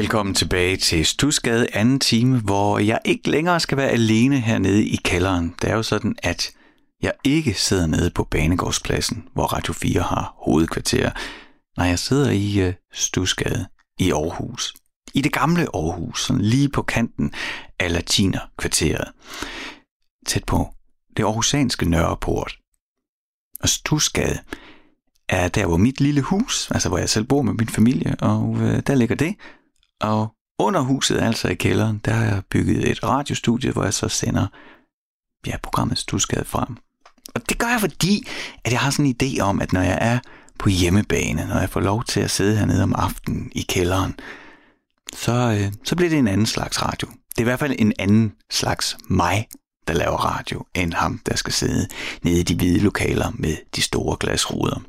Velkommen tilbage til Stusgade anden time, hvor jeg ikke længere skal være alene hernede i kælderen. Det er jo sådan, at jeg ikke sidder nede på Banegårdspladsen, hvor Radio 4 har hovedkvarter. Nej, jeg sidder i uh, Stusgade i Aarhus. I det gamle Aarhus, sådan lige på kanten af Latinerkvarteret. Tæt på det aarhusianske Nørreport. Og Stusgade er der, hvor mit lille hus, altså hvor jeg selv bor med min familie, og øh, der ligger det. Og under huset, altså i kælderen, der har jeg bygget et radiostudie, hvor jeg så sender ja, programmet Stusgade frem. Og det gør jeg, fordi at jeg har sådan en idé om, at når jeg er på hjemmebane, når jeg får lov til at sidde hernede om aftenen i kælderen, så, øh, så bliver det en anden slags radio. Det er i hvert fald en anden slags mig, der laver radio, end ham, der skal sidde nede i de hvide lokaler med de store glasruder.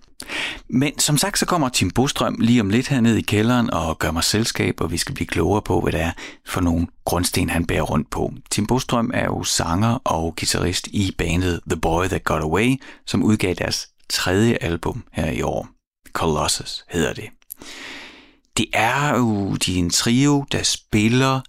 Men som sagt, så kommer Tim Bostrøm lige om lidt herned i kælderen og gør mig selskab, og vi skal blive klogere på, hvad det er for nogle grundsten, han bærer rundt på. Tim Bostrøm er jo sanger og guitarist i bandet The Boy That Got Away, som udgav deres tredje album her i år. Colossus hedder det. Det er jo de en trio, der spiller,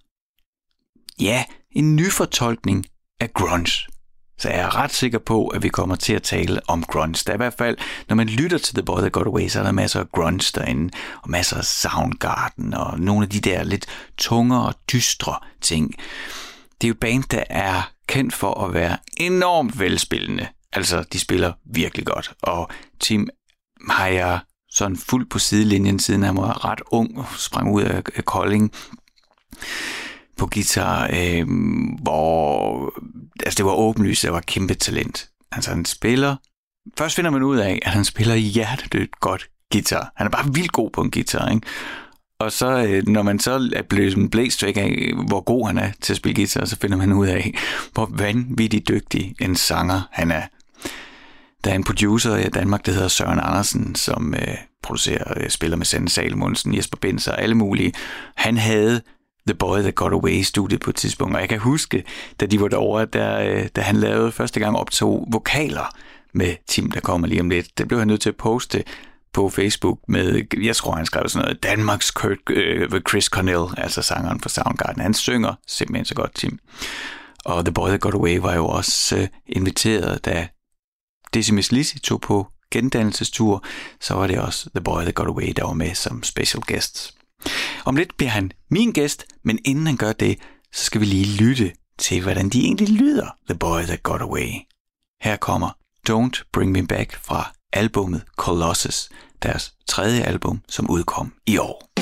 ja, en nyfortolkning af grunge. Så jeg er ret sikker på, at vi kommer til at tale om grunge. Der er i hvert fald, når man lytter til The Boy That Got Away, så er der masser af grunge derinde, og masser af Soundgarden, og nogle af de der lidt tungere og dystre ting. Det er jo et band, der er kendt for at være enormt velspillende. Altså, de spiller virkelig godt, og Tim har jeg sådan fuldt på sidelinjen, siden han var ret ung og sprang ud af Kolding på guitar, øh, hvor altså det var åbenlyst, at det var kæmpe talent. Altså han spiller, først finder man ud af, at han spiller hjertedødt godt guitar. Han er bare vildt god på en guitar, ikke? Og så, øh, når man så er blevet blæst væk af, hvor god han er til at spille guitar, så finder man ud af, hvor vanvittigt dygtig en sanger han er. Der er en producer i Danmark, der hedder Søren Andersen, som øh, producerer, øh, spiller med Sande Salmonsen, Jesper Benser og alle mulige. Han havde The Boy That Got Away studiet på et tidspunkt, og jeg kan huske, da de var derovre, der, øh, da han lavede første gang optog vokaler med Tim, der kommer lige om lidt. Det blev han nødt til at poste på Facebook med, jeg tror han skrev sådan noget, Danmarks Kurt, øh, Chris Cornell, altså sangeren for Soundgarden. Han synger simpelthen så godt, Tim. Og The Boy That Got Away var jo også øh, inviteret, da Decimus Lizzy tog på gendannelsestur, så var det også The Boy That Got Away, der var med som special guest. Om lidt bliver han min gæst, men inden han gør det, så skal vi lige lytte til, hvordan de egentlig lyder, The Boy That Got Away. Her kommer Don't Bring Me Back fra albummet Colossus, deres tredje album, som udkom i år.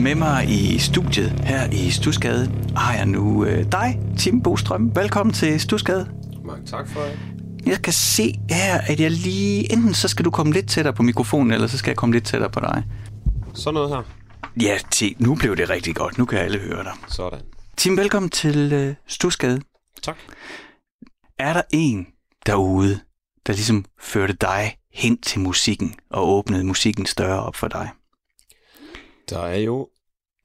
Mig i studiet her i Stusgade har jeg nu øh, dig, Tim Bostrøm. Velkommen til Stusgade. Mange tak for det. Jeg kan se her, at jeg lige... Enten så skal du komme lidt tættere på mikrofonen, eller så skal jeg komme lidt tættere på dig. Sådan noget her. Ja, til, nu blev det rigtig godt. Nu kan alle høre dig. Sådan. Tim, velkommen til øh, Stusgade. Tak. Er der en derude, der ligesom førte dig hen til musikken og åbnede musikken større op for dig? Der er jo...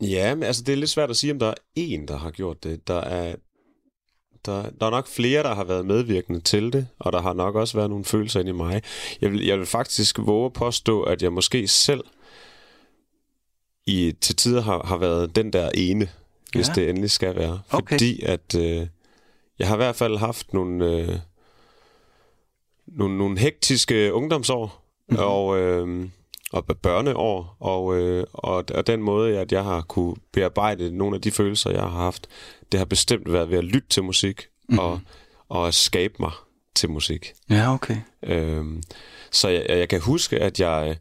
Ja, men altså det er lidt svært at sige, om der er en, der har gjort det. Der er, der, der er nok flere, der har været medvirkende til det, og der har nok også været nogle følelser inde i mig. Jeg vil, jeg vil faktisk våge at påstå, at jeg måske selv i, til tider har, har været den der ene, hvis Ja. det endelig skal være. Okay. Fordi at øh, jeg har i hvert fald haft nogle, øh, nogle, nogle hektiske ungdomsår, Mhm. mm-hmm. og... Øh, og børneår, og, øh, og, og den måde, at jeg har kunne bearbejde nogle af de følelser, jeg har haft, det har bestemt været ved at lytte til musik, mm-hmm. og, og skabe mig til musik. Ja, okay. Øhm, så jeg, jeg kan huske, at jeg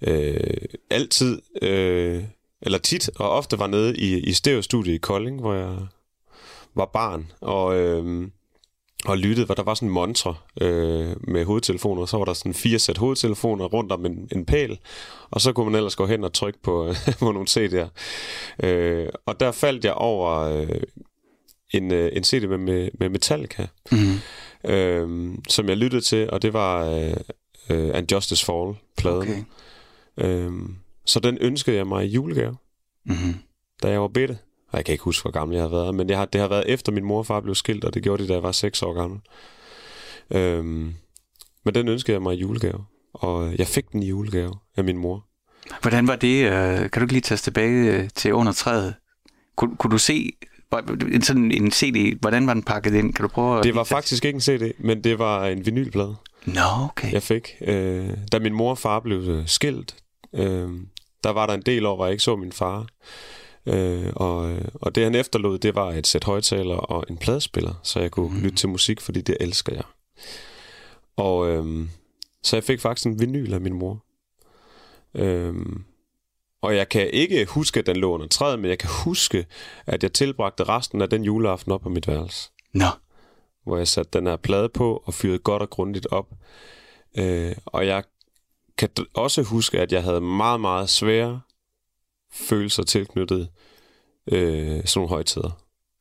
øh, altid, øh, eller tit og ofte var nede i, i stereostudiet i Kolding, hvor jeg var barn, og, øh, og lyttede, hvor der var sådan en montre øh, med hovedtelefoner, så var der sådan fire sæt hovedtelefoner rundt om en, en pæl, og så kunne man ellers gå hen og trykke på, på nogle CD'er. Øh, og der faldt jeg over øh, en, øh, en CD med, med, med Metallica, Mm. øh, som jeg lyttede til, og det var øh, øh, And Justice Fall pladen. Okay. Øh, så den ønskede jeg mig i julegave, Mm-hmm. da jeg var bitte. Og jeg kan ikke huske, hvor gammel jeg har været, men jeg har, det har været efter min mor og far blev skilt, og det gjorde de, da jeg var 6 år gammel. Øh, men den ønskede jeg mig i julegave, og jeg fik den i julegave af min mor. Hvordan var det? øh, Kan du ikke lige tage os tilbage øh, til under træet? Kunne, kunne du se en sådan en CD, hvordan var den pakket ind? Kan du prøve at Det var faktisk ikke en CD, men det var en vinylplade. Nå, okay. jeg fik. Øh, da min mor og far blev øh, skilt, øh, der var der en del år, hvor jeg ikke så min far. Øh, og, og det han efterlod, det var et sæt højtaler og en pladespiller, så jeg kunne mm. lytte til musik, fordi det elsker jeg. Og øh, så jeg fik faktisk en vinyl af min mor. Øh, og jeg kan ikke huske, at den lå under træet, men jeg kan huske, at jeg tilbragte resten af den juleaften op på mit værelse Nå, hvor jeg satte den her plade på og fyrede godt og grundigt op. Øh, og jeg kan også huske, at jeg havde meget, meget svære følelser tilknyttet øh, sådan nogle højtider.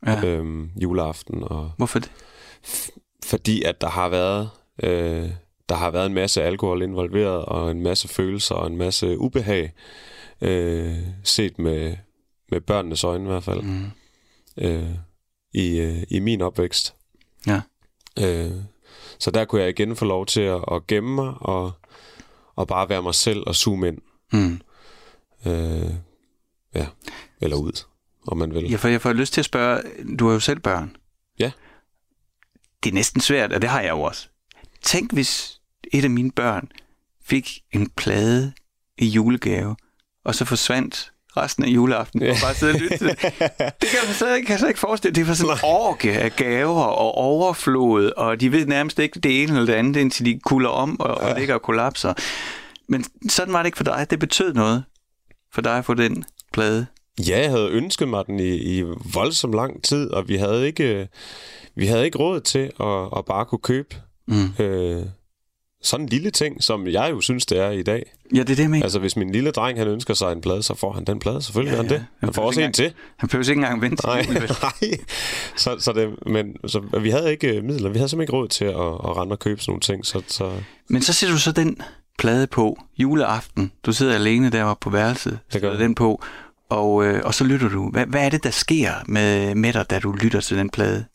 ja. Øh, juleaften. Og, Hvorfor det? fordi at der har været... Øh, der har været en masse alkohol involveret, og en masse følelser, og en masse ubehag, øh, set med, med børnenes øjne i hvert fald, Mm. øh, i, øh, i min opvækst. Ja. Øh, så der kunne jeg igen få lov til at, at gemme mig og, og bare være mig selv og zoome ind. Mm. Øh, ja, eller ud, om man vil. Jeg får, jeg får lyst til at spørge, du har jo selv børn. Ja. Det er næsten svært, og det har jeg jo også. Tænk, hvis et af mine børn fik en plade i julegave, og så forsvandt resten af juleaften og bare sidde og lytte til det. Det kan man slet kan jeg ikke forestille. Det var sådan en orke af gaver og overflod, og de ved nærmest ikke det ene eller det andet, indtil de kulder om og, og ligger og kollapser. Men sådan var det ikke for dig. Det betød noget for dig at få den plade. Ja, jeg havde ønsket mig den i, i voldsom lang tid, og vi havde ikke, vi havde ikke råd til at, at bare kunne købe Mm. øh, sådan en lille ting, som jeg jo synes, det er i dag. Ja, det er det, med. Altså, hvis min lille dreng, han ønsker sig en plade, så får han den plade. Selvfølgelig Ja, ja, han det. Han Han får også ikke en til. Han behøver ikke engang vente til Nej, vel? nej. Så, så det, men så, vi havde ikke øh, midler. Vi havde simpelthen ikke råd til at, at rende og købe sådan nogle ting. Så, så Men så sætter du så den plade på juleaften. Du sidder alene deroppe på værelset, sætter den på, og, øh, og så lytter du. Hvad, hvad er det, der sker med, med dig, da du lytter til den plade?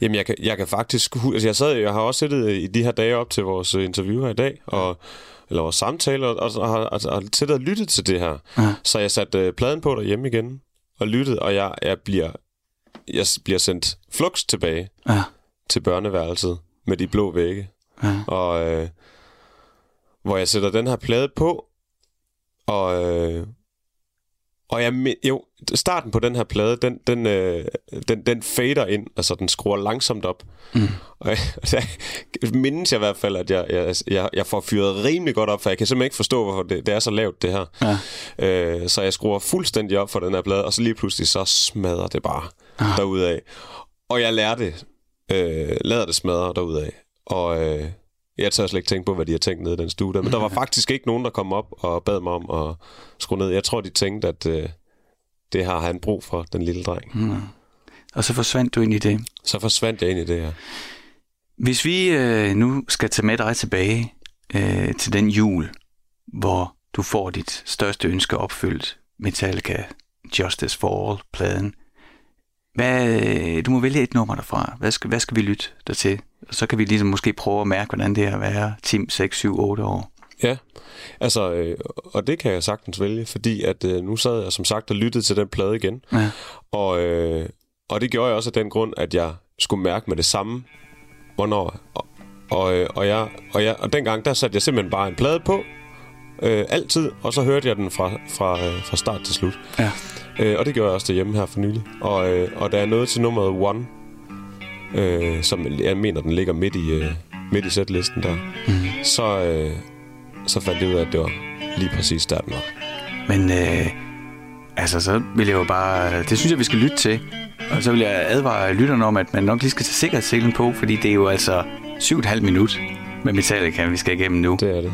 Jamen, jeg kan, jeg kan faktisk... Altså, jeg, sad, jeg har også siddet i de her dage op til vores øh, interview her i dag, og, eller vores samtale, og, og, og har altså, har siddet og lyttet til det her. Ja. Så jeg satte øh, pladen på derhjemme igen, og lyttede, og jeg, jeg, bliver, jeg bliver sendt flux tilbage Ja, til børneværelset med de blå vægge. ja. Og øh, hvor jeg sætter den her plade på, og, øh, og jeg, jo, starten på den her plade, den, den, øh, den, den fader ind, altså den skruer langsomt op. Mm. Og jeg, mindes jeg i hvert fald, at jeg, jeg, jeg, jeg får fyret rimelig godt op, for jeg kan simpelthen ikke forstå, hvorfor det, det er så lavt, det her. Ja. Øh, så jeg skruer fuldstændig op for den her plade, og så lige pludselig så smadrer det bare ah. derudad. Og jeg lærer det, øh, lader det smadre derudad. Og øh, jeg tør slet ikke tænke på, hvad de har tænkt nede i den stue der. Men der var faktisk ikke nogen, der kom op og bad mig om at skrue ned. Jeg tror, de tænkte, at øh, det har han brug for, den lille dreng. Mm. Og så forsvandt du ind i det? Så forsvandt jeg ind i det, ja. Hvis vi øh, nu skal tage med dig tilbage øh, til den jul, hvor du får dit største ønske opfyldt, Metallica Justice for All-pladen. Hvad, du må vælge et nummer derfra. Hvad skal, hvad skal vi lytte der til? Så kan vi ligesom måske prøve at mærke, hvordan det er at være Tim 6, 7, 8 år. Ja, altså, øh, og det kan jeg sagtens vælge, fordi at øh, nu sad jeg som sagt og lyttede til den plade igen. Ja. Og, øh, og det gjorde jeg også af den grund, at jeg skulle mærke med det samme, hvornår. Og, og, øh, og, jeg, og, jeg, og dengang, der satte jeg simpelthen bare en plade på, øh, altid, og så hørte jeg den fra, fra, øh, fra start til slut. Ja. Øh, og det gjorde jeg også derhjemme her for nylig. Og, øh, og der er noget til nummeret One, øh, som jeg mener, den ligger midt i, øh, midt i sætlisten der. Mm. Så, øh, så fandt jeg ud af, at det var lige præcis der, den var. Men øh, altså, så vil jeg jo bare... Det synes jeg, vi skal lytte til. Og så vil jeg advare lytterne om, at man nok lige skal tage sikkerhedsselen på, fordi det er jo altså 7,5 minut med Metallica, vi skal igennem nu. Det er det.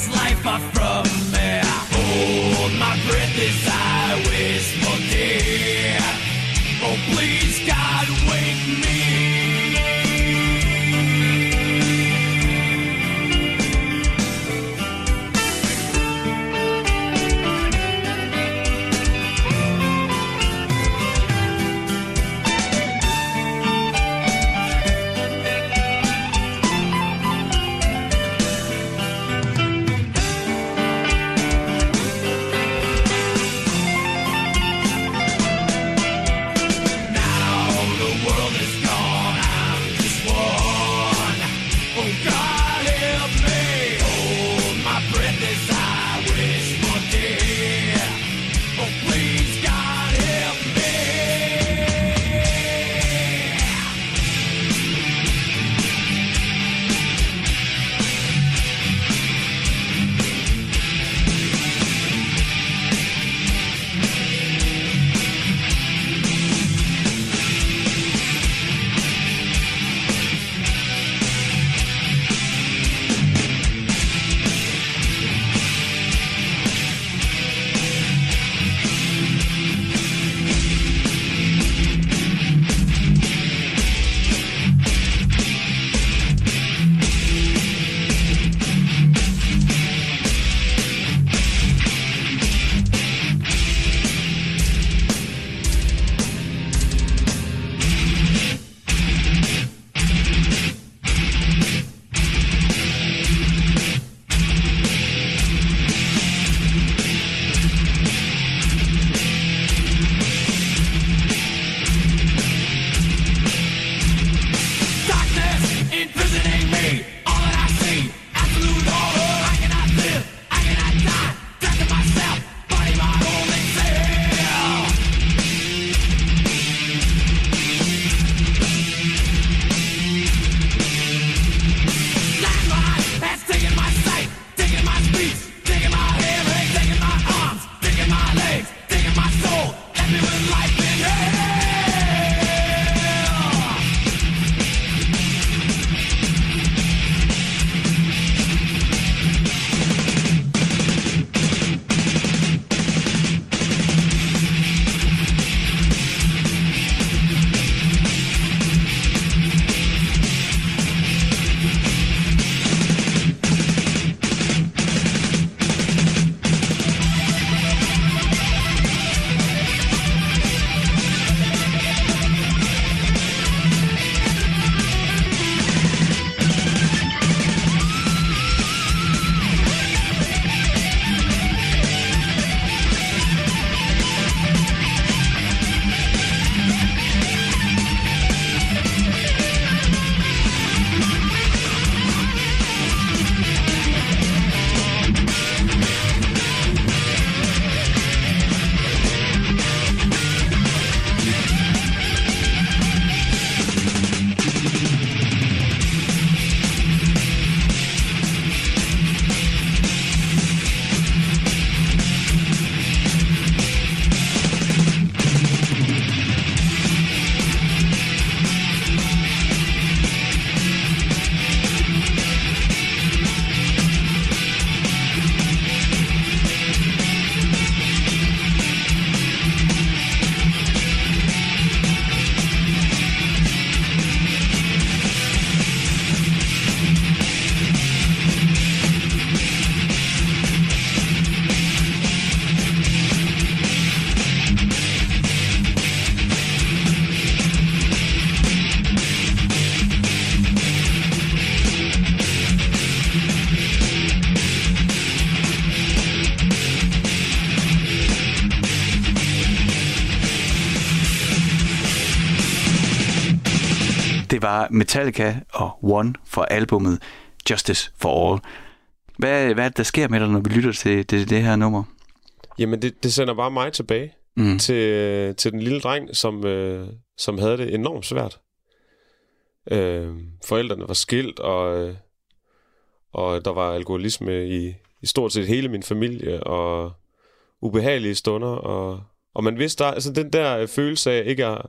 this life far from me. Hold oh, my breath as I waste my day. Oh, please, God. Det var Metallica og One fra albumet Justice for All. Hvad, hvad er det, der sker med dig, når vi lytter til det, det her nummer? Jamen, det, det sender bare mig tilbage Mm. til, til den lille dreng, som, øh, som havde det enormt svært. Øh, forældrene var skilt, og, øh, og der var alkoholisme i, i stort set hele min familie, og ubehagelige stunder, og, og man vidste, der, altså den der følelse af ikke at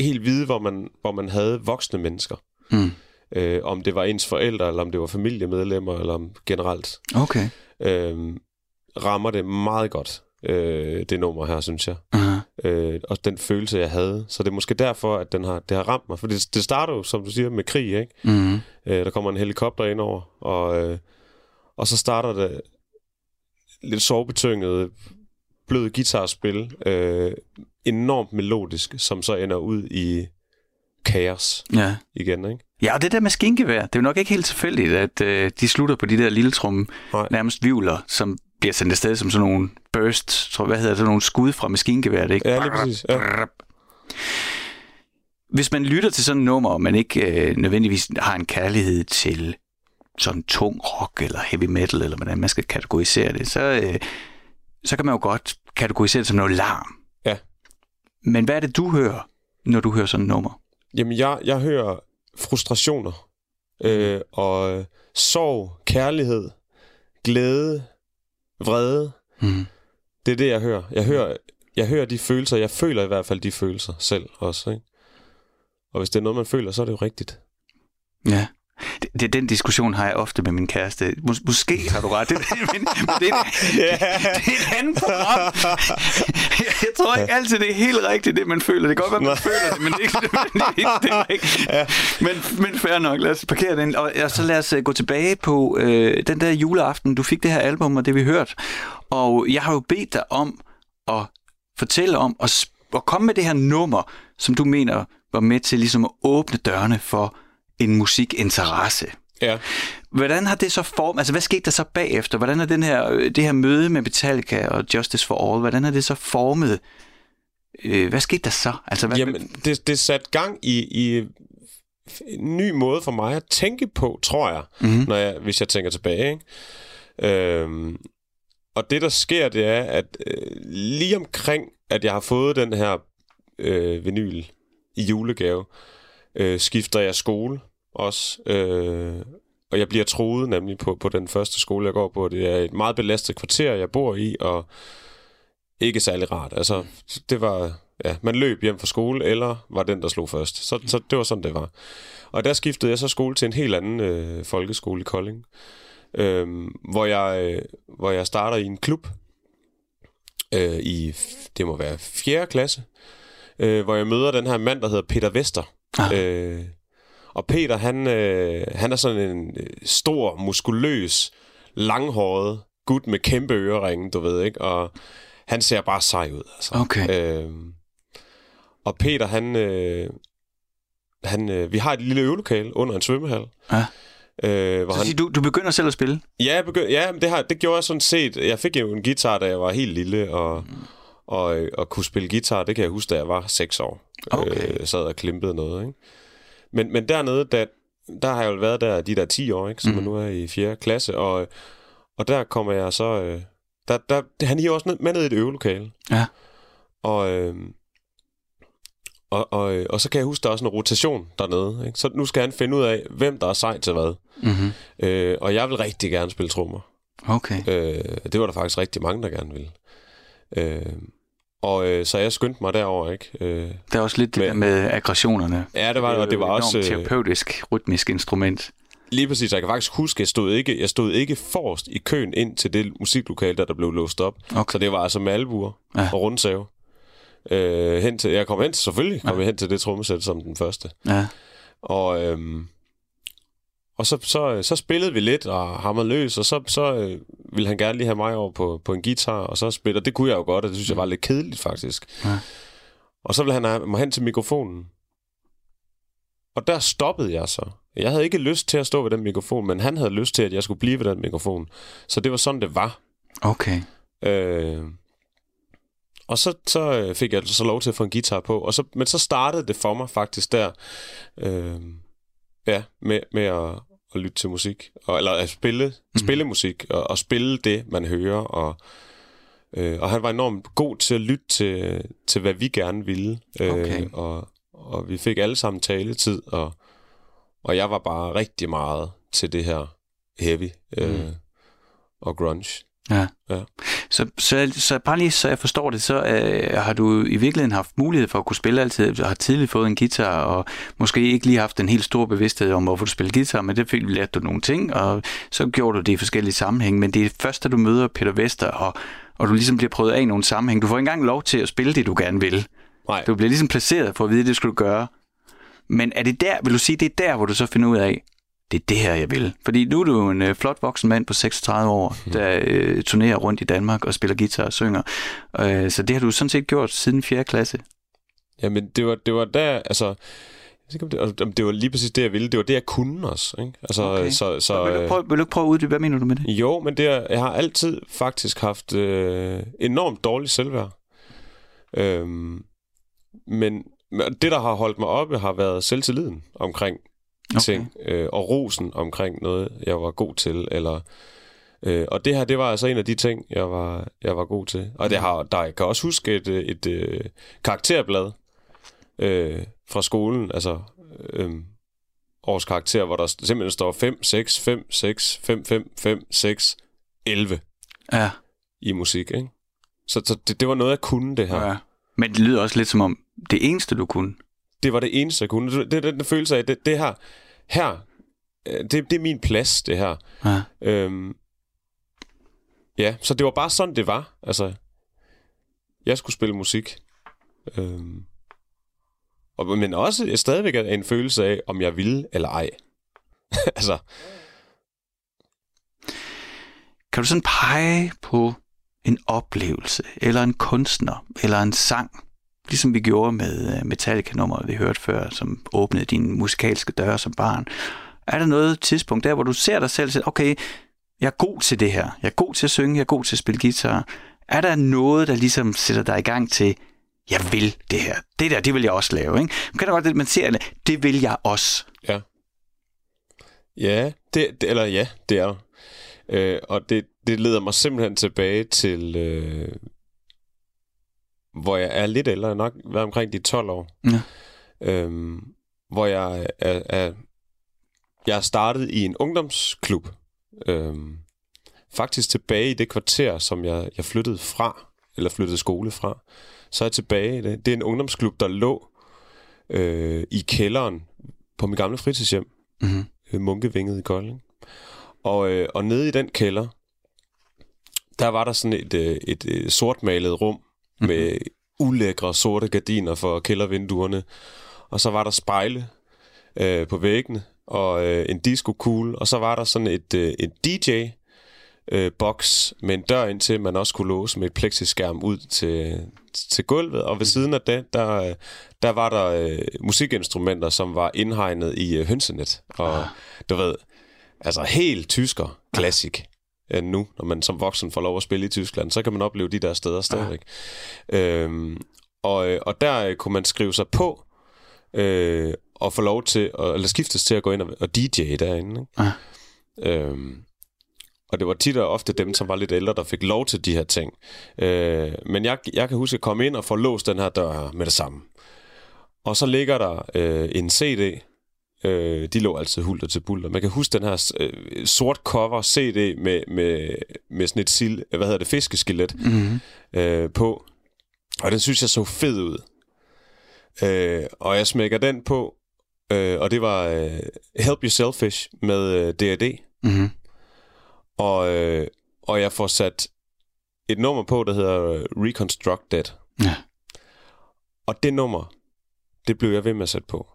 helt vide, hvor man, hvor man havde voksne mennesker. Mm. Øh, om det var ens forældre, eller om det var familiemedlemmer, eller om generelt. Okay. Øh, rammer det meget godt, øh, det nummer her, synes jeg. Uh-huh. Øh, og den følelse, jeg havde. Så det er måske derfor, at den har, det har ramt mig. For det, det starter jo, som du siger, med krig, ikke? Mm. Øh, der kommer en helikopter ind over, og, øh, og så starter det lidt sovbetynget, blød guitarspil, øh, enormt melodisk, som så ender ud i kaos Ja. igen, ikke? Ja, og det der med skinkevær, det er jo nok ikke helt tilfældigt, at øh, de slutter på de der lille trum, Nej. nærmest vivler, som bliver sendt afsted som sådan nogle burst, tror hvad hedder det, sådan nogle skud fra maskingeværet, ikke? Ja, lige præcis. Ja. Hvis man lytter til sådan et nummer, og man ikke øh, nødvendigvis har en kærlighed til sådan tung rock eller heavy metal, eller hvordan man skal kategorisere det, så, øh, så kan man jo godt kategorisere det som noget larm. Ja. Men hvad er det, du hører, når du hører sådan et nummer? Jamen, jeg, jeg hører frustrationer, øh, og øh, sorg, kærlighed, glæde, vrede. Mm. Det er det, jeg hører. Jeg hører, jeg hører de følelser. Jeg føler i hvert fald de følelser selv også. Ikke? Og hvis det er noget, man føler, så er det jo rigtigt. Ja. Det, det, den diskussion har jeg ofte med min kæreste. Mås- måske har du ret, det, men, men det, er, det, det er et andet program. Jeg tror ikke altid, det er helt rigtigt, det man føler. Det kan godt være, man Nej. føler det, men det er ikke det, er rigtigt. Men, men fair nok, lad os parkere den. Og ja, så lad os øh, gå tilbage på øh, den der juleaften. Du fik det her album, og det vi hørt. Og jeg har jo bedt dig om at fortælle om, og, og komme med det her nummer, som du mener var med til ligesom at åbne dørene for en musikinteresse. Ja. Hvordan har det så form? Altså, hvad skete der så bagefter? Hvordan er den her, øh, det her møde med Metallica og Justice for All, hvordan er det så formet? Øh, hvad skete der så? Altså, hvad, Jamen, det, det satte gang i, i en ny måde for mig at tænke på, tror jeg, Mhm. når jeg hvis jeg tænker tilbage. Ikke? Øhm, og det, der sker, det er, at øh, lige omkring, at jeg har fået den her øh, vinyl i julegave, øh, Øh, skifter jeg skole også. Øh, og jeg bliver troet nemlig på, på den første skole, jeg går på. Det er et meget belastet kvarter, jeg bor i, og ikke særlig rart. Altså, det var... Ja, man løb hjem fra skole, eller var den, der slog først. Så, så det var sådan, det var. Og der skiftede jeg så skole til en helt anden øh, folkeskole i Kolding, øh, hvor, jeg, øh, hvor jeg starter i en klub øh, i, det må være 4. klasse, øh, hvor jeg møder den her mand, der hedder Peter Vester. Ah. Øh, og Peter, han, øh, han er sådan en øh, stor, muskuløs, langhåret gut med kæmpe øreringe, du ved, ikke? Og han ser bare sej ud, altså. Okay. Øh, og Peter, han... Øh, han øh, vi har et lille øvelokale under en svømmehal. Ja. Øh, hvor Så han, siger du, du begynder selv at spille? Ja, jeg begynd, ja det, har, det gjorde jeg sådan set. Jeg fik jo en guitar, da jeg var helt lille, og, og, øh, og kunne spille guitar, det kan jeg huske, da jeg var 6 år. Okay. Øh, sad og klimpede noget, ikke? Men, men dernede, da, der har jeg jo været der de der 10 år, ikke? Så Mhm. man nu er i 4. klasse, og, og der kommer jeg så... Øh, der, der, han hiver også ned, med ned i et øvelokale. Ja. Og, øh, og, og, øh, og så kan jeg huske, der er også en rotation dernede. Ikke? Så nu skal han finde ud af, hvem der er sej til hvad. Mm-hmm. Øh, og jeg vil rigtig gerne spille trommer. Okay. Øh, det var der faktisk rigtig mange, der gerne ville. Øh, og øh, så jeg skyndte mig derover, ikke? Øh, Der er også lidt det Men- der med aggressionerne. ja, det var det, og det var også... et Øh, terapeutisk, rytmisk instrument. lige præcis, jeg kan faktisk huske, jeg stod ikke, jeg stod ikke forrest i køen ind til det musiklokale, der, der blev låst op. Okay. Så det var altså med albuer ja. og rundsave. Øh, hen til, jeg kom hen til, selvfølgelig kom ja. jeg hen til det trommesæt som den første. Ja. Og, øhm, og så, så, så spillede vi lidt og hammerede løs, og så, så øh, ville han gerne lige have mig over på, på en guitar, og så spille, og det kunne jeg jo godt, og det synes jeg var lidt kedeligt faktisk. Ja. Og så ville han have mig hen til mikrofonen. Og der stoppede jeg så. Jeg havde ikke lyst til at stå ved den mikrofon, men han havde lyst til, at jeg skulle blive ved den mikrofon. Så det var sådan, det var. Okay. Øh, og så, så øh, fik jeg så lov til at få en guitar på. Og så, men så startede det for mig faktisk der, øh, ja, med, med at, at lytte til musik. Og, eller at spille, mm. spille musik, og, og spille det, man hører. Og, øh, og han var enormt god til at lytte til, til hvad vi gerne ville. Øh, okay. og, og vi fik alle sammen taletid, og, og jeg var bare rigtig meget til det her heavy øh, mm. og grunge. Ja. ja. Så, så, så bare lige så jeg forstår det, så øh, har du i virkeligheden haft mulighed for at kunne spille altid. Du har tidligt fået en guitar, og måske ikke lige haft en helt stor bevidsthed om, hvorfor du spiller guitar, men det fik lært du nogle ting, og så gjorde du det i forskellige sammenhænge. Men det er først, da du møder Peter Vester, og, og du ligesom bliver prøvet af i nogle sammenhæng. Du får ikke engang lov til at spille det, du gerne vil. Nej. Du bliver ligesom placeret for at vide, at det skulle du gøre. Men er det der, vil du sige, det er der, hvor du så finder ud af, det er det her, jeg vil. Fordi nu er du en øh, flot voksen mand på 36 år, mhm. der øh, turnerer rundt i Danmark og spiller guitar og synger. Øh, så det har du sådan set gjort siden 4. klasse. Jamen, det var, det var der, altså... Jeg ved ikke, om det, om det var lige præcis det, jeg ville. Det var det, jeg kunne også. Ikke? Altså, okay. så, så, vil, du prøve, vil du ikke prøve at uddybe, hvad mener du med det? Jo, men det er, jeg har altid faktisk haft øh, enormt dårligt selvværd. Øhm, men det, der har holdt mig oppe, har været selvtilliden omkring okay. ting, øh, og rosen omkring noget, jeg var god til, eller... Øh, og det her, det var altså en af de ting, jeg var, jeg var god til. Og det har, der, jeg kan også huske et, et, et øh, karakterblad øh, fra skolen, altså øh, års karakter, hvor der simpelthen står 5, 6, 5, 6, 5, 5, 5, 6, 11 ja. i musik, ikke? Så, så det, det var noget, jeg kunne, det her. Ja. Men det lyder også lidt som om, det eneste, du kunne det var det eneste, jeg kunne. Det, det, den følelse af, det, det her, her, øh, det, det er min plads, det her. Ja. Øhm, ja, så det var bare sådan, det var. Altså, jeg skulle spille musik. Øhm, og, men også jeg stadigvæk en følelse af, om jeg ville eller ej. altså. Kan du sådan pege på en oplevelse, eller en kunstner, eller en sang, ligesom vi gjorde med øh, Metallica-nummeret, vi hørte før, som åbnede dine musikalske døre som barn. Er der noget tidspunkt der, hvor du ser dig selv sige, okay, jeg er god til det her, jeg er god til at synge, jeg er god til at spille guitar. Er der noget, der ligesom sætter dig i gang til, jeg vil det her. Det der, det vil jeg også lave. Ikke? Man kan da godt, man ser, det vil jeg også. Ja. Ja, det, det eller ja, det er øh, Og det, det leder mig simpelthen tilbage til, øh, hvor jeg er lidt ældre, nok været omkring de 12 år. Ja. Øhm, hvor jeg er, er, jeg er startet i en ungdomsklub. Øhm, faktisk tilbage i det kvarter, som jeg, jeg flyttede fra, eller flyttede skole fra. Så er jeg tilbage i det. Det er en ungdomsklub, der lå øh, i kælderen på mit gamle fritidshjem. Mm-hmm. Munkevinget i Kolding. Og, øh, og nede i den kælder, der var der sådan et, øh, et, et øh, sortmalet rum. Med ulækre sorte gardiner for kældervinduerne. Og så var der spejle øh, på væggene, og øh, en disco-kugle, og så var der sådan et, øh, et DJ, øh, boks med en dør ind til, man også kunne låse med et plexiskærm ud til, til gulvet. Og ved siden af det, der, der var der øh, musikinstrumenter, som var indhegnet i øh, hønsenet. Og ah. du ved, altså helt tysker klassik end nu, når man som voksen får lov at spille i Tyskland. Så kan man opleve de der steder stadigvæk. Ja. Øhm, og, øh, og der øh, kunne man skrive sig på øh, og få lov til, at, eller skiftes til at gå ind og, og DJ derinde. Ikke? Ja. Øhm, og det var tit og ofte dem, som var lidt ældre, der fik lov til de her ting. Øh, men jeg, jeg kan huske at komme ind og få låst den her dør her med det samme. Og så ligger der øh, en CD, Øh, de lå altid hulter til bulter. Man kan huske den her øh, sort cover CD med, med, med sådan et sil, hvad hedder det, fiskeskelet mm-hmm. øh, på. Og den synes jeg så fed ud. Øh, og jeg smækker den på, øh, og det var øh, Help You Selfish med øh, D&D. Mm-hmm. Og, øh, og jeg får sat et nummer på, der hedder Reconstructed. Ja. Og det nummer, det blev jeg ved med at sætte på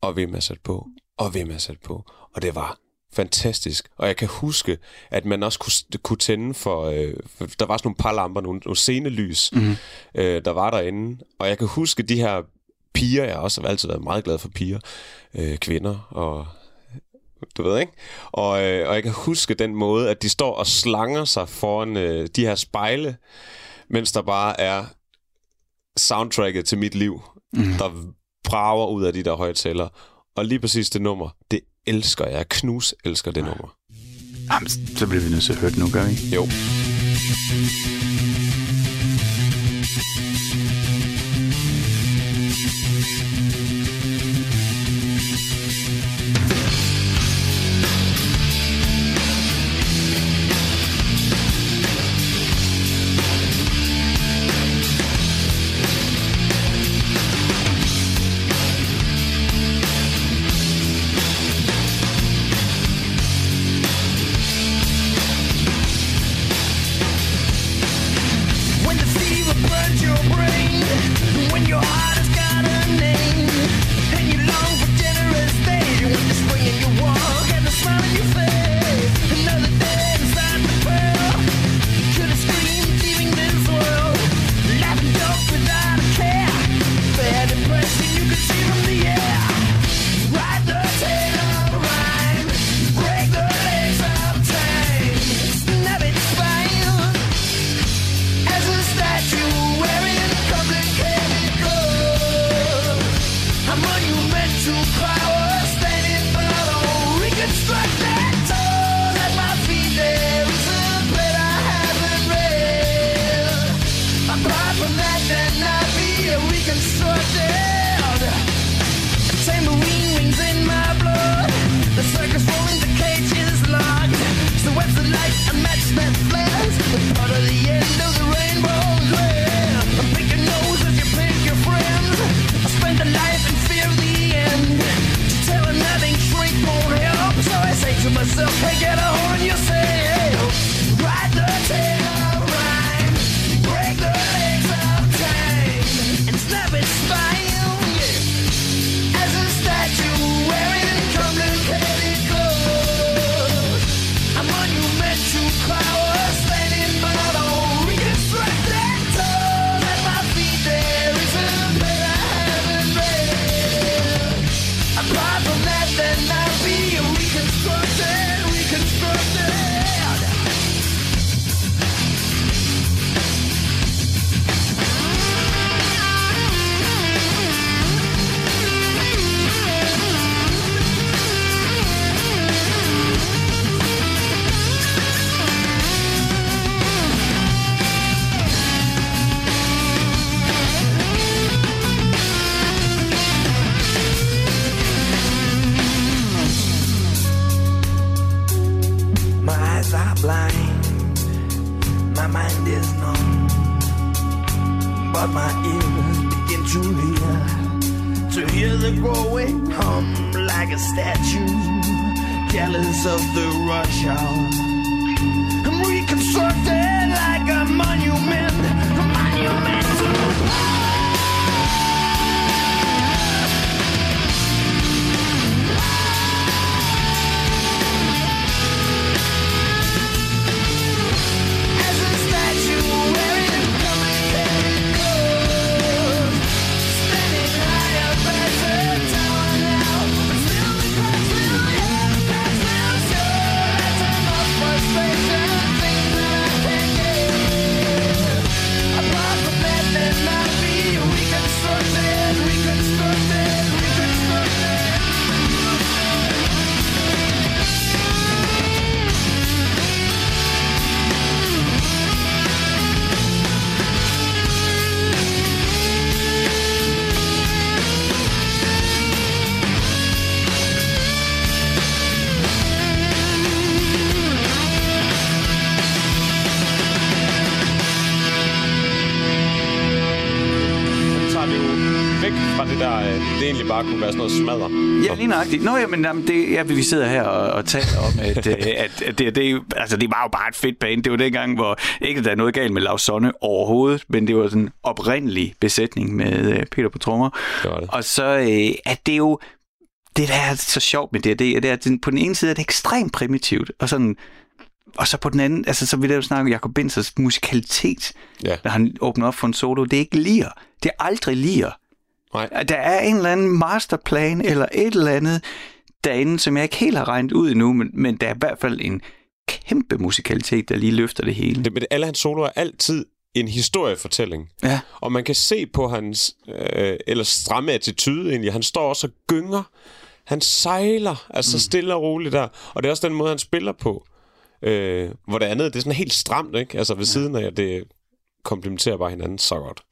og ved med at sætte på, og ved med at sætte på. Og det var fantastisk. Og jeg kan huske, at man også kunne, kunne tænde for, øh, for... Der var sådan nogle par lamper, nogle, nogle scenelys, mm. øh, der var derinde. Og jeg kan huske de her piger, jeg har også altid været meget glad for piger, øh, kvinder og du ved, ikke? Og, øh, og jeg kan huske den måde, at de står og slanger sig foran øh, de her spejle, mens der bare er soundtracket til mit liv, mm. der brager ud af de der højtalere. Og lige præcis det nummer, det elsker jeg. Knus elsker det nummer. Jamen, så bliver vi nødt til at høre det nu, gør vi? Jo. eyes are blind, my mind is numb, but my ears begin to hear, to hear the growing hum like a statue, jealous of the rush hour. I'm reconstructed like a monument, a monument to. Bare kunne være sådan noget smadre. Ja, lige nøjagtigt. Nå ja, men jamen, det, ja, vi sidder her og, og taler om, at, øh, at, at det, det, altså, det var jo bare et fedt band. Det var dengang, hvor ikke der er noget galt med Lausonne overhovedet, men det var sådan en oprindelig besætning med uh, Peter på trommer. Og så uh, er det jo det, der er så sjovt med det, det er, at på den ene side er det ekstremt primitivt, og sådan og så på den anden, altså så vil jeg jo snakke om Jacob Bensers musikalitet, ja. når han åbner op for en solo. Det er ikke lir. Det er aldrig lir. Nej. Der er en eller anden masterplan eller et eller andet derinde, som jeg ikke helt har regnet ud endnu, men, men der er i hvert fald en kæmpe musikalitet, der lige løfter det hele. Det, men alle hans soloer er altid en historiefortælling. Ja. Og man kan se på hans, øh, eller stramme attitude egentlig, han står også og gynger. Han sejler, altså mm. stille og roligt der. Og det er også den måde, han spiller på. Øh, hvor det andet, det er sådan helt stramt, ikke? Altså ved ja. siden af, det komplementerer bare hinanden så godt.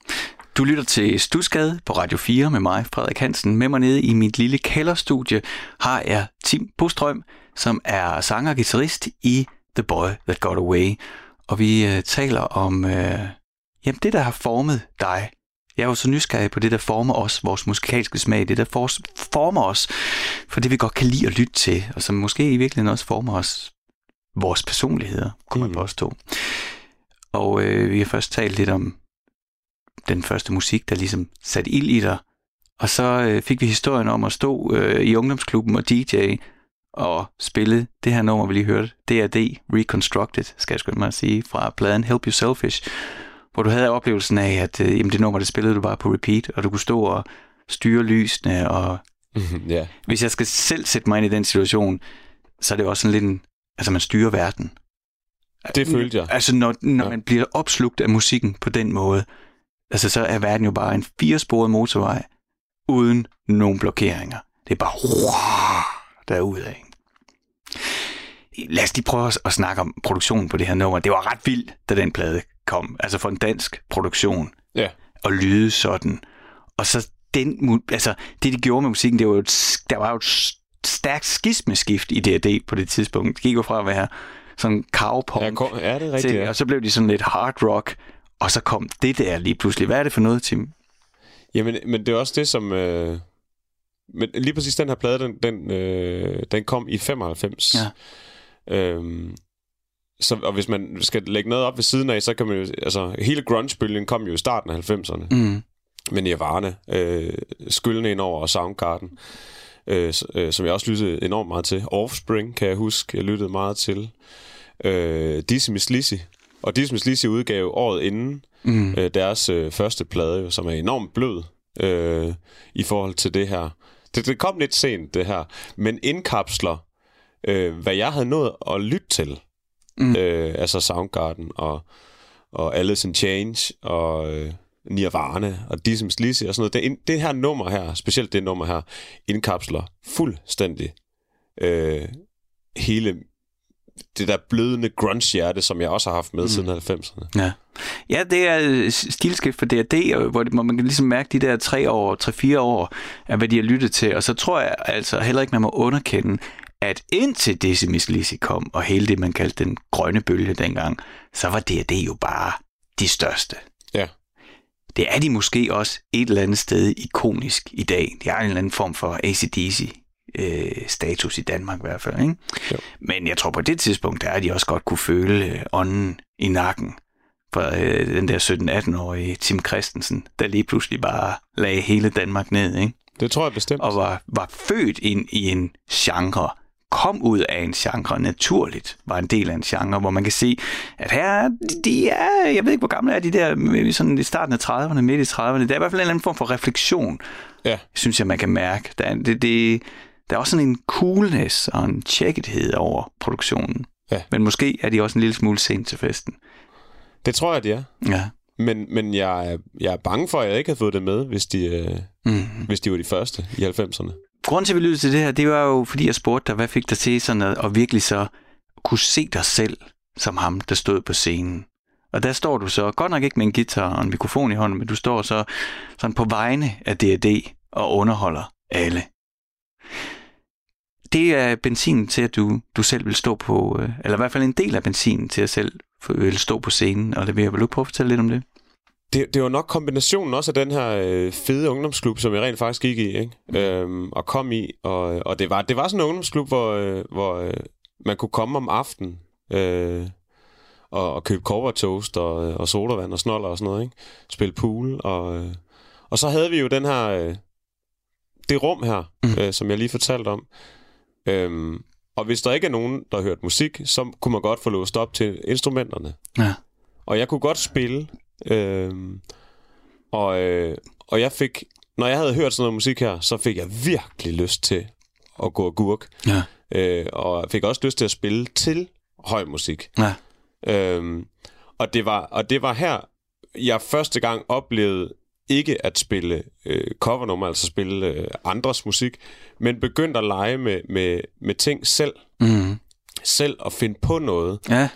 Du lytter til Stusgade på Radio 4 med mig, Frederik Hansen. Med mig nede i mit lille kælderstudie har jeg Tim Bostrøm, som er sanger og guitarist i The Boy That Got Away. Og vi øh, taler om øh, jamen det, der har formet dig. Jeg er jo så nysgerrig på det, der former os, vores musikalske smag, det, der for, former os, for det vi godt kan lide at lytte til, og som måske i virkeligheden også former os, vores personligheder, kunne man mm. påstå. Og øh, vi har først talt lidt om den første musik, der ligesom satte ild i dig. Og så øh, fik vi historien om at stå øh, i ungdomsklubben og DJ og spille det her nummer, vi lige hørte, D.R.D. Reconstructed, skal jeg skynde mig at sige, fra pladen Help You Selfish, hvor du havde oplevelsen af, at øh, jamen, det nummer, det spillede du bare på repeat, og du kunne stå og styre lysene, og ja. hvis jeg skal selv sætte mig ind i den situation, så er det også sådan lidt en, altså man styrer verden. Det følte jeg. Altså når, når ja. man bliver opslugt af musikken på den måde, altså så er verden jo bare en firesporet motorvej, uden nogen blokeringer. Det er bare derudad. Lad os lige prøve at snakke om produktionen på det her nummer. Det var ret vildt, da den plade kom. Altså for en dansk produktion. Ja. Og lyde sådan. Og så den, altså det de gjorde med musikken, det var jo et, der var jo et stærkt skismeskift i D&D på det tidspunkt. Det gik jo fra at være sådan cowpunk. Ja, ja, det er rigtigt, til, ja. Og så blev de sådan lidt hard rock, og så kom det der lige pludselig. Hvad er det for noget, Tim? Jamen, men det er også det, som... Øh... Men lige præcis den her plade, den, den, øh, den kom i 95. Ja. Øhm, så, og hvis man skal lægge noget op ved siden af, så kan man jo... Altså, hele grunge-bølgen kom jo i starten af 90'erne. Mm. Med Nirvana, øh, skyldende ind over og Soundgarden, øh, øh, som jeg også lyttede enormt meget til. Offspring, kan jeg huske, jeg lyttede meget til. Øh, Dizzy Miss Lizzy. Og Miss Lizzy udgav året inden mm. øh, deres øh, første plade, som er enormt blød øh, i forhold til det her. Det, det kom lidt sent, det her, men indkapsler, øh, hvad jeg havde nået at lytte til. Mm. Øh, altså Soundgarden og, og Alice in Change og øh, Nirvana og Dizzy Lizzy og sådan noget. Det, det her nummer her, specielt det nummer her, indkapsler fuldstændig øh, hele det der blødende grunge-hjerte, som jeg også har haft med mm. siden 90'erne. Ja. ja, det er stilskift for D&D, hvor man kan ligesom mærke de der tre år, tre-fire år, af hvad de har lyttet til. Og så tror jeg altså heller ikke, man må underkende, at indtil Miss Lizzy kom, og hele det, man kaldte den grønne bølge dengang, så var D&D jo bare de største. Ja. Det er de måske også et eller andet sted ikonisk i dag. Det er en eller anden form for ACDC øh, status i Danmark i hvert fald. Ikke? Jo. Men jeg tror på det tidspunkt, der er de også godt kunne føle øh, ånden i nakken for øh, den der 17-18-årige Tim Christensen, der lige pludselig bare lagde hele Danmark ned. Ikke? Det tror jeg bestemt. Og var, var født ind i en genre, kom ud af en genre naturligt, var en del af en genre, hvor man kan se, at her, de er, jeg ved ikke, hvor gamle er de der, sådan i starten af 30'erne, midt i 30'erne, der er i hvert fald en eller anden form for refleksion, ja. synes jeg, man kan mærke. Der, er, det, det, der er også sådan en coolness og en tjekkethed over produktionen. Ja. Men måske er de også en lille smule sent til festen. Det tror jeg, de er. Ja. Men, men jeg, er, jeg er bange for, at jeg ikke havde fået det med, hvis de, øh, mm. hvis de var de første i 90'erne. Grunden til, at vi lyttede til det her, det var jo, fordi jeg spurgte dig, hvad fik dig til sådan at, at virkelig så kunne se dig selv som ham, der stod på scenen. Og der står du så, godt nok ikke med en guitar og en mikrofon i hånden, men du står så sådan på vegne af D&D og underholder alle. Det er benzin til, at du, du selv vil stå på, øh, eller i hvert fald en del af benzinen til at selv vil stå på scenen og levere. Vil du prøve at fortælle lidt om det? det, det var nok kombinationen også af den her øh, fede ungdomsklub, som jeg rent faktisk gik i, ikke? Mm. Øhm, og kom i. Og, og det, var, det var sådan en ungdomsklub, hvor, øh, hvor øh, man kunne komme om aftenen øh, og, og købe toast og, og sodavand og snoller og sådan noget, ikke? Spille pool. Og, øh, og så havde vi jo den her... Øh, det rum her, mm. øh, som jeg lige fortalte om. Øhm, og hvis der ikke er nogen, der har hørt musik, så kunne man godt få låst op til instrumenterne. Ja. Og jeg kunne godt spille Øhm, og, øh, og jeg fik, når jeg havde hørt sådan noget musik her, så fik jeg virkelig lyst til at gå og gurk. Ja. Øh, og fik også lyst til at spille til høj musik. Ja. Øhm, og, det var, og det var her, jeg første gang oplevede ikke at spille øh, covernummer, altså spille øh, andres musik, men begyndte at lege med, med, med ting selv. Mm. Selv at finde på noget. Ja.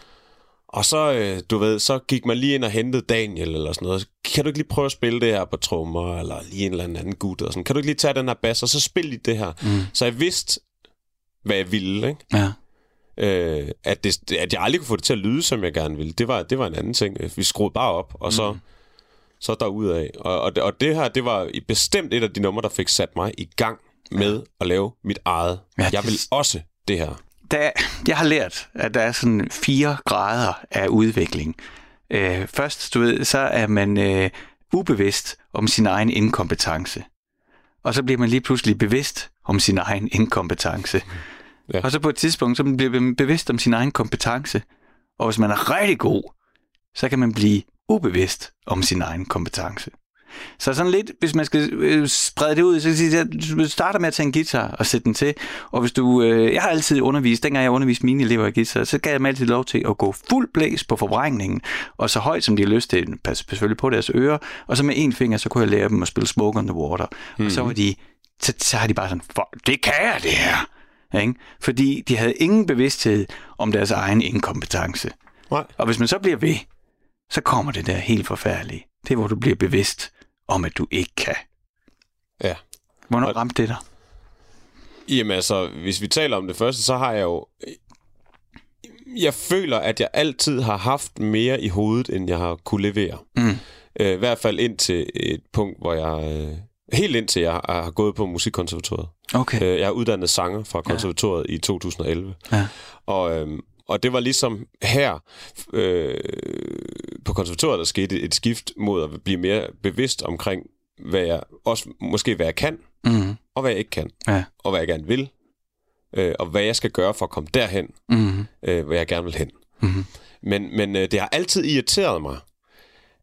Og så, øh, du ved, så gik man lige ind og hentede Daniel eller sådan noget. Kan du ikke lige prøve at spille det her på trommer, eller lige en eller anden gut og sådan. Kan du ikke lige tage den her bass, og så spille lige det her. Mm. Så jeg vidste, hvad jeg ville, ikke? Ja. Øh, at, det, at jeg aldrig kunne få det til at lyde, som jeg gerne ville. Det var, det var en anden ting. Vi skruede bare op, og så, mm. Så derudad. Og, og, og det her, det var bestemt et af de numre, der fik sat mig i gang med ja. at lave mit eget. Ja, jeg vil også det her. Der, jeg har lært, at der er sådan fire grader af udvikling. Øh, først, du ved, så er man øh, ubevidst om sin egen inkompetence. Og så bliver man lige pludselig bevidst om sin egen inkompetence. Ja. Og så på et tidspunkt, så bliver man bevidst om sin egen kompetence. Og hvis man er rigtig god, så kan man blive ubevidst om sin egen kompetence. Så sådan lidt, hvis man skal øh, sprede det ud, så kan jeg sige, at du starter med at tage en guitar og sætte den til. Og hvis du, øh, jeg har altid undervist, dengang jeg underviste mine elever i guitar, så gav jeg dem altid lov til at gå fuld blæs på forbrængningen, og så højt som de har lyst til, pas selvfølgelig på deres ører, og så med en finger, så kunne jeg lære dem at spille Smoke on the Water. Mm-hmm. Og så var de, så, så har de bare sådan, "For- det kan jeg det her. Ikke? Fordi de havde ingen bevidsthed om deres egen inkompetence. Nej. Og hvis man så bliver ved, så kommer det der helt forfærdelige. Det er, hvor du bliver bevidst om, at du ikke kan. Ja. Hvornår Og- ramte det dig? Jamen altså, hvis vi taler om det første, så har jeg jo... Jeg føler, at jeg altid har haft mere i hovedet, end jeg har kunne levere. Mm. Øh, I hvert fald ind til et punkt, hvor jeg... Øh, helt indtil jeg har har gået på musikkonservatoriet. Okay. Øh, jeg er uddannet sanger fra konservatoriet ja. i 2011. Ja. Og, øhm, og det var ligesom her øh, på konservatoriet, der skete et skift mod at blive mere bevidst omkring, hvad jeg også måske hvad jeg kan, Mm. og hvad jeg ikke kan, Ja. og hvad jeg gerne vil, øh, og hvad jeg skal gøre for at komme derhen, Mm. øh, hvor jeg gerne vil hen. Mhm. Men, men øh, det har altid irriteret mig,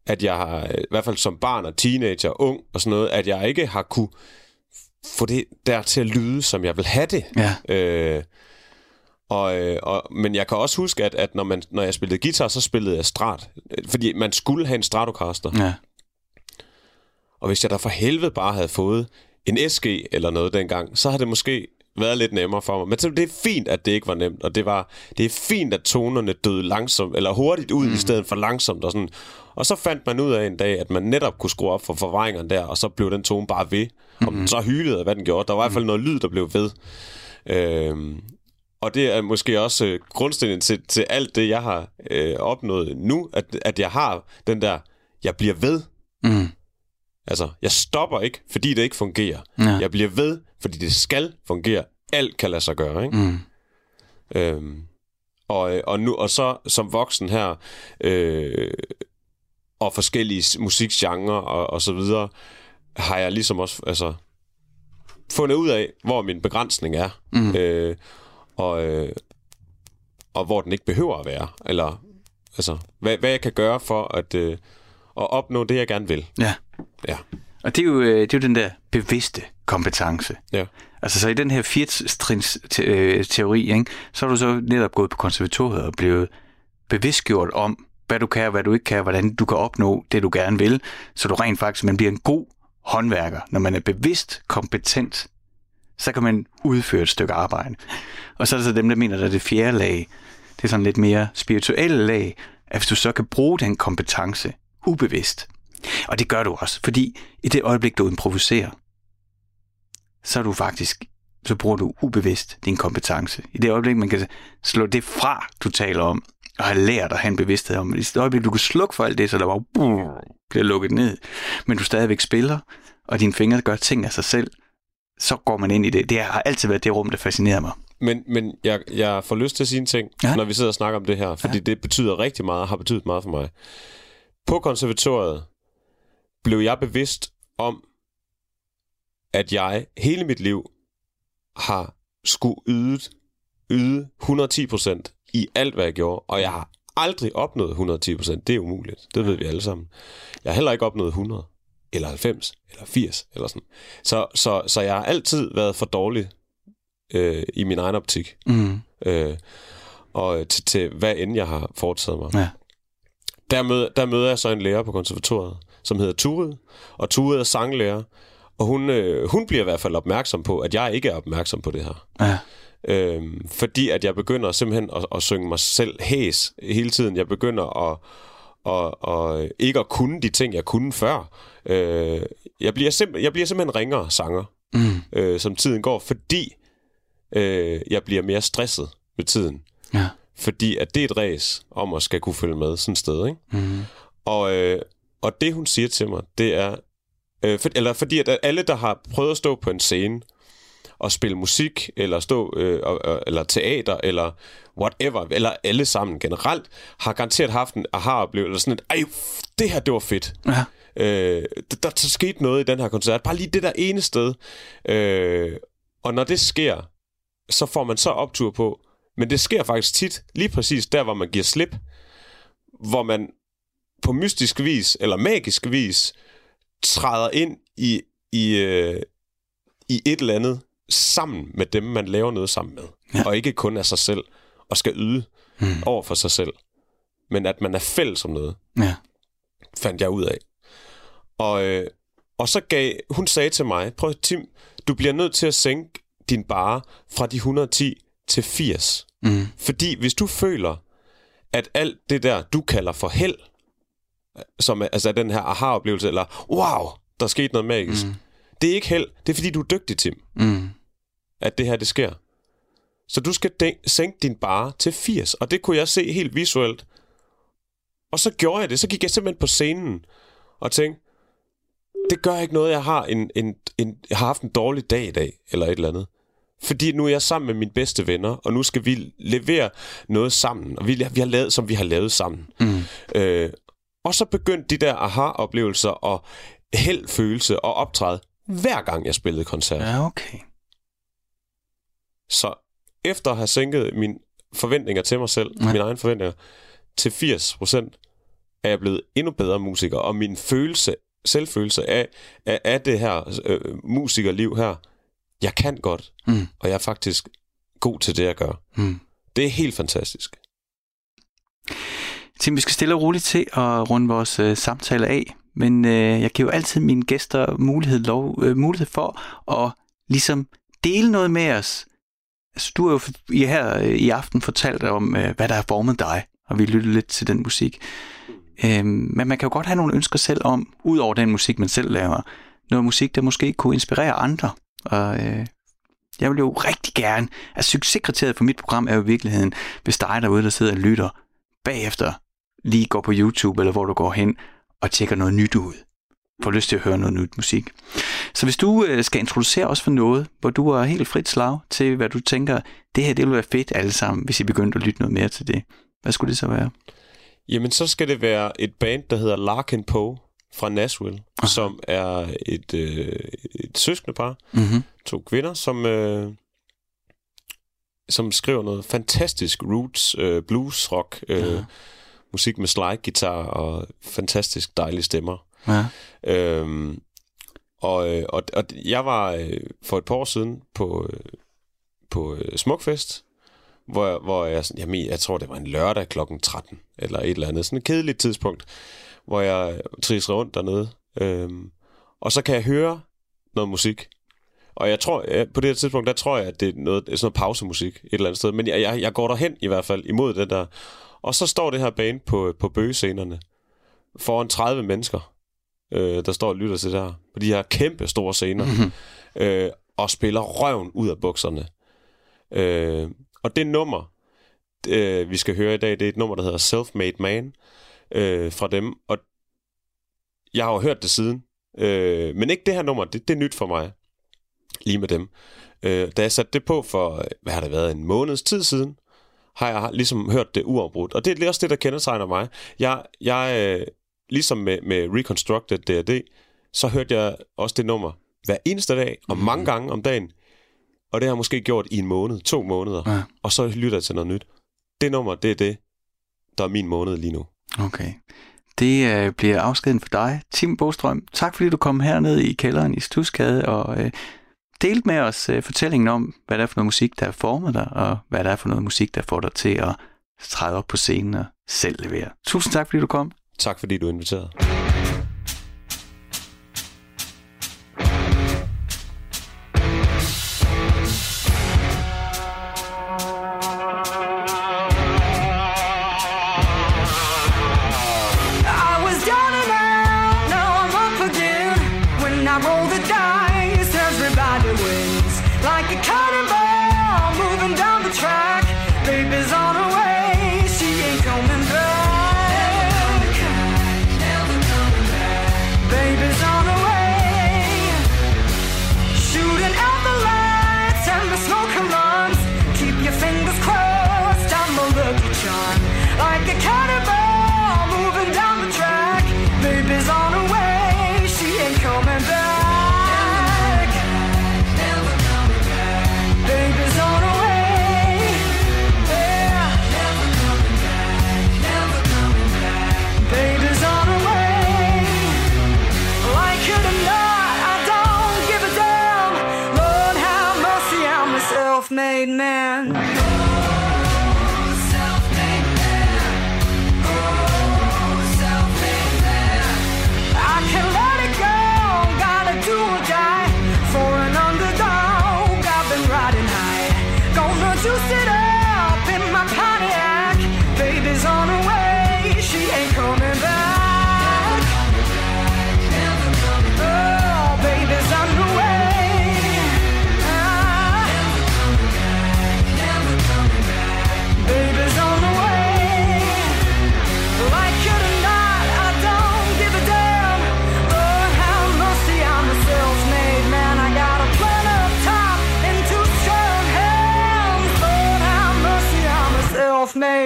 at jeg har, øh, i hvert fald som barn og teenager, ung og sådan noget, at jeg ikke har kunne få det der til at lyde, som jeg vil have det. Ja. Øh, og, øh, og, men jeg kan også huske, at, at når, man, når jeg spillede guitar, så spillede jeg strat. Fordi man skulle have en Stratocaster. Ja. Og hvis jeg da for helvede bare havde fået en SG eller noget dengang, så havde det måske været lidt nemmere for mig. Men det er fint, at det ikke var nemt, og det, var, det er fint, at tonerne døde langsomt, eller hurtigt ud mm. i stedet for langsomt. Og, sådan. og så fandt man ud af en dag, at man netop kunne skrue op for forvrængeren der, og så blev den tone bare ved. Om den så hylede, hvad den gjorde. Der var i hvert fald noget lyd, der blev ved. Øhm, og det er måske også øh, grundstillingen til, til alt det, jeg har øh, opnået nu, at, at jeg har den der, jeg bliver ved. Mm. Altså, jeg stopper ikke, fordi det ikke fungerer. Ja. Jeg bliver ved, fordi det skal fungere. Alt kan lade sig gøre, ikke? Mm. Øhm, og, øh, og, nu, og så som voksen her, øh, og forskellige musikgenre og, og så videre, har jeg ligesom også altså, fundet ud af, hvor min begrænsning er. Mm. Øh, og, øh, og hvor den ikke behøver at være. Eller altså, hvad, hvad jeg kan gøre for at, øh, at opnå det, jeg gerne vil. Ja. Ja. Og det er, jo, øh, det er jo den der bevidste kompetence. Ja. Altså så i den her firtrins øh, teori, ikke, så har du så netop gået på konservatoriet og blevet bevidstgjort om, hvad du kan og hvad du ikke kan, hvordan du kan opnå det, du gerne vil, så du rent faktisk man bliver en god håndværker. Når man er bevidst kompetent, så kan man udføre et stykke arbejde. Og så er der så dem, der mener, at det fjerde lag, det er sådan lidt mere spirituelle lag, at hvis du så kan bruge den kompetence ubevidst, og det gør du også, fordi i det øjeblik, du improviserer, så er du faktisk, så bruger du ubevidst din kompetence. I det øjeblik, man kan slå det fra, du taler om, og har lært at have en bevidsthed om. I det øjeblik, du kan slukke for alt det, så der bare brrr, bliver lukket ned, men du stadigvæk spiller, og dine fingre gør ting af sig selv, så går man ind i det. Det har altid været det rum, der fascinerer mig. Men, men jeg, jeg får lyst til at sige en ting, Ja. ja. når vi sidder og snakker om det her, fordi ja. det betyder rigtig meget, har betydet meget for mig. På konservatoriet blev jeg bevidst om, at jeg hele mit liv har skulle yde, yde 110% i alt, hvad jeg gjorde, og jeg har aldrig opnået 110%. Det er umuligt. Det ved vi alle sammen. Jeg har heller ikke opnået 100, eller 90, eller 80, eller sådan. Så, så, så jeg har altid været for dårlig øh, i min egen optik Mm. øh, og til, til hvad end jeg har foretaget mig. Ja. der, møder, der møder jeg så en lærer på konservatoriet, som hedder Turid, og Turid er sanglærer, og hun, øh, hun bliver i hvert fald opmærksom på, at jeg ikke er opmærksom på det her. Ja. Øhm, fordi at jeg begynder simpelthen at, at synge mig selv hæs hele tiden. Jeg begynder at, og, og ikke at kunne de ting, jeg kunne før. Øh, jeg, bliver simp- jeg bliver simpelthen ringere sanger, Mm. øh, som tiden går, fordi øh, jeg bliver mere stresset med tiden. Ja. Fordi at det er et race om at skal kunne følge med sådan et sted. Ikke? Mm. Og, øh, og det, hun siger til mig, det er... Øh, for, eller fordi at alle, der har prøvet at stå på en scene og spille musik, eller stå øh, eller teater, eller whatever, eller alle sammen generelt, har garanteret haft en aha-oplevelse, eller sådan et, ej, det her, det var fedt. Ja. Øh, der, der skete noget i den her koncert. Bare lige det der ene sted. Øh, og når det sker, så får man så optur på. Men det sker faktisk tit, lige præcis der, hvor man giver slip. Hvor man på mystisk vis, eller magisk vis, træder ind i, i, øh, i et eller andet sammen med dem, man laver noget sammen med. Ja. Og ikke kun af sig selv, og skal yde Mm. over for sig selv. Men at man er fælles om noget Ja. fandt jeg ud af. Og, øh, og så gav, hun sagde til mig, prøv Tim, du bliver nødt til at sænke din bare fra de 110 til 80. Mm. Fordi hvis du føler, at alt det der, du kalder for held, som er, altså den her aha-oplevelse, eller wow, der skete noget magisk, Mm. det er ikke held, det er fordi du er dygtig, Tim, Mm. At det her, det sker. Så du skal de- sænke din bare til 80, og det kunne jeg se helt visuelt. Og så gjorde jeg det, så gik jeg simpelthen på scenen og tænkte, det gør ikke noget, jeg har, en, en, en, jeg har haft en dårlig dag i dag, eller et eller andet. Fordi nu er jeg sammen med mine bedste venner, og nu skal vi levere noget sammen, og vi, vi har lavet, som vi har lavet sammen. Mm. Øh, og så begyndte de der aha-oplevelser og heldfølelse og optræde, hver gang jeg spillede koncert. Ja, okay. Så efter at have sænket mine forventninger til mig selv, Ja. mine egne forventninger, til 80 procent, er jeg blevet endnu bedre musiker, og min følelse, selvfølelse af, af, af det her øh, musikerliv her, jeg kan godt, Mm. og jeg er faktisk god til det, jeg gør. Mm. Det er helt fantastisk. Tim, vi skal stille og roligt til at runde vores øh, samtale af, men øh, jeg giver jo altid mine gæster mulighed, lov, øh, mulighed for at ligesom dele noget med os. Altså, du har jo i her øh, i aften fortalt om, øh, hvad der har formet dig, og vi lyttede lidt til den musik. Øhm, men man kan jo godt have nogle ønsker selv om, ud over den musik, man selv laver, noget musik, der måske kunne inspirere andre. Og øh, jeg vil jo rigtig gerne, altså succeskriteriet for mit program er jo i virkeligheden, hvis dig derude, der sidder og lytter, bagefter lige går på YouTube, eller hvor du går hen og tjekker noget nyt ud. Får lyst til at høre noget nyt musik. Så hvis du øh, skal introducere os for noget, hvor du er helt frit slag til, hvad du tænker, det her det vil være fedt alle sammen, hvis I begyndte at lytte noget mere til det. Hvad skulle det så være? Jamen, så skal det være et band, der hedder Larkin Poe fra Nashville, Aha. som er et, øh, et søskende par, Mm-hmm. to kvinder, som, øh, som skriver noget fantastisk roots, øh, blues, rock, øh, ja. musik med slide guitar og fantastisk dejlige stemmer. Ja. Øhm, og, øh, og, og jeg var øh, for et par år siden på, øh, på Smukfest, hvor, hvor jeg, sådan- jeg, jeg tror, det var en lørdag klokken 13, eller et eller andet. Sådan et kedeligt tidspunkt, hvor jeg triser rundt dernede. Øhm, og så kan jeg høre noget musik. Og jeg tror, ja, på det her tidspunkt, der tror jeg, at det er noget, sådan noget pausemusik et eller andet sted. Men jeg, jeg, jeg går derhen i hvert fald imod det der. Og så står det her band på, på bøgescenerne foran 30 mennesker, øh, der står og lytter til det her. På de her kæmpe store scener. Mm-hmm. Øh, og spiller røven ud af bukserne. Øh, og det nummer, øh, vi skal høre i dag, det er et nummer, der hedder Self-Made Man øh, fra dem. Og jeg har jo hørt det siden. Øh, men ikke det her nummer, det, det er nyt for mig. Lige med dem. Øh, da jeg satte det på for, hvad har det været, en måneds tid siden, har jeg ligesom hørt det uafbrudt. Og det er også det, der kendetegner mig. Jeg, jeg øh, ligesom med, med Reconstructed D&D, så hørte jeg også det nummer hver eneste dag, og mange gange om dagen. Og det har jeg måske gjort i en måned, to måneder. Ja. Og så lytter jeg til noget nyt. Det nummer, det er det, der er min måned lige nu. Okay. Det øh, bliver afskeden for dig. Tim Bostrøm, tak fordi du kom herned i kælderen i Stusgade og øh, delte med os øh, fortællingen om, hvad det er for noget musik, der har formet dig, og hvad det er for noget musik, der får dig til at træde op på scenen og selv levere. Tusind tak, fordi du kom. Tak, fordi du inviterede.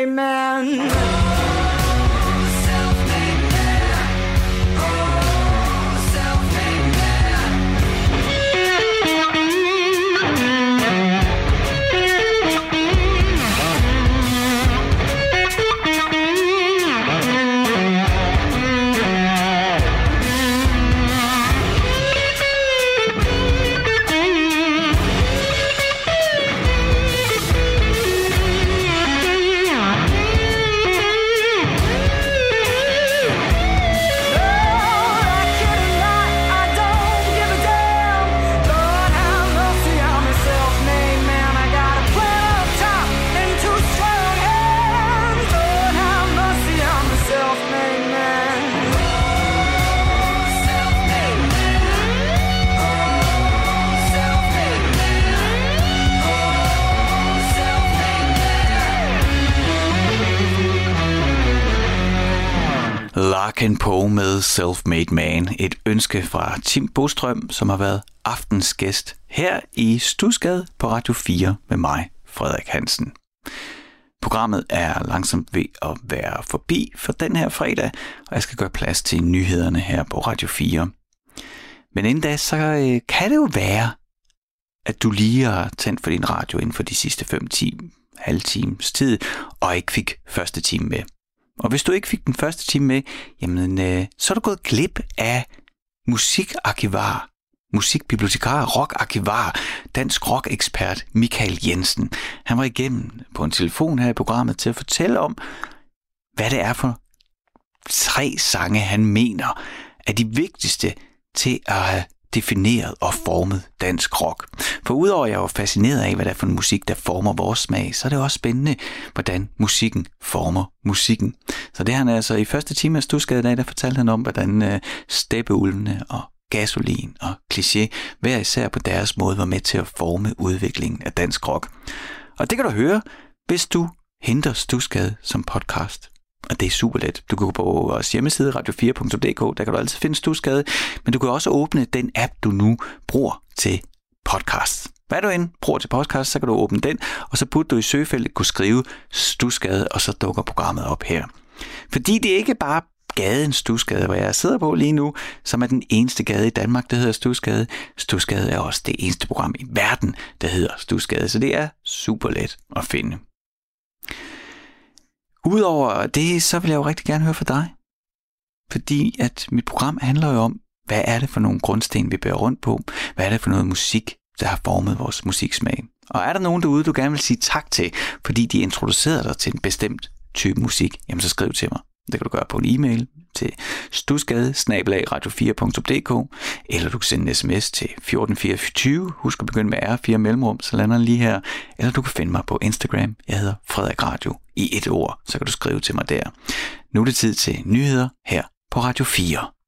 Larkin med Self-Made Man. Et ønske fra Tim Bostrøm, som har været aftens gæst her i Stusgade på Radio 4 med mig, Frederik Hansen. Programmet er langsomt ved at være forbi for den her fredag, og jeg skal gøre plads til nyhederne her på Radio 4. Men inden da, så øh, kan det jo være, at du lige har tændt for din radio inden for de sidste 5 timer, halv times tid, og ikke fik første time med. Og hvis du ikke fik den første time med, jamen, øh, så er du gået glip af musikarkivar, musikbibliotekar, rockarkivar, dansk rockekspert Michael Jensen. Han var igennem på en telefon her i programmet til at fortælle om, hvad det er for tre sange, han mener er de vigtigste til at have defineret og formet dansk rock. For udover at jeg var fascineret af, hvad der er for en musik, der former vores smag, så er det også spændende, hvordan musikken former musikken. Så det han altså i første time af Stusgade i dag, der fortalte han om, hvordan øh, steppeulvene og gasolin og kliché hver især på deres måde var med til at forme udviklingen af dansk rock. Og det kan du høre, hvis du henter Stusgade som podcast. Og det er super let. Du kan gå på vores hjemmeside radio4.dk, der kan du altid finde Stusgade, men du kan også åbne den app, du nu bruger til podcast. Hvad du end bruger til podcast, så kan du åbne den, og så putte du i søgefeltet kunne skrive Stusgade, og så dukker programmet op her. Fordi det er ikke bare gaden Stusgade, hvor jeg sidder på lige nu, som er den eneste gade i Danmark, der hedder Stusgade. Stusgade er også det eneste program i verden, der hedder Stusgade, så det er super let at finde. Udover det, så vil jeg jo rigtig gerne høre fra dig. Fordi at mit program handler jo om, hvad er det for nogle grundsten, vi bærer rundt på? Hvad er det for noget musik, der har formet vores musiksmag? Og er der nogen derude, du gerne vil sige tak til, fordi de introducerede dig til en bestemt type musik, jamen så skriv til mig. Det kan du gøre på en e-mail til stusgade radio4.dk eller du kan sende en sms til 1424. Husk at begynde med R4 mellemrum, så lander den lige her. Eller du kan finde mig på Instagram. Jeg hedder Frederik Radio i et ord, så kan du skrive til mig der. Nu er det tid til nyheder her på Radio 4.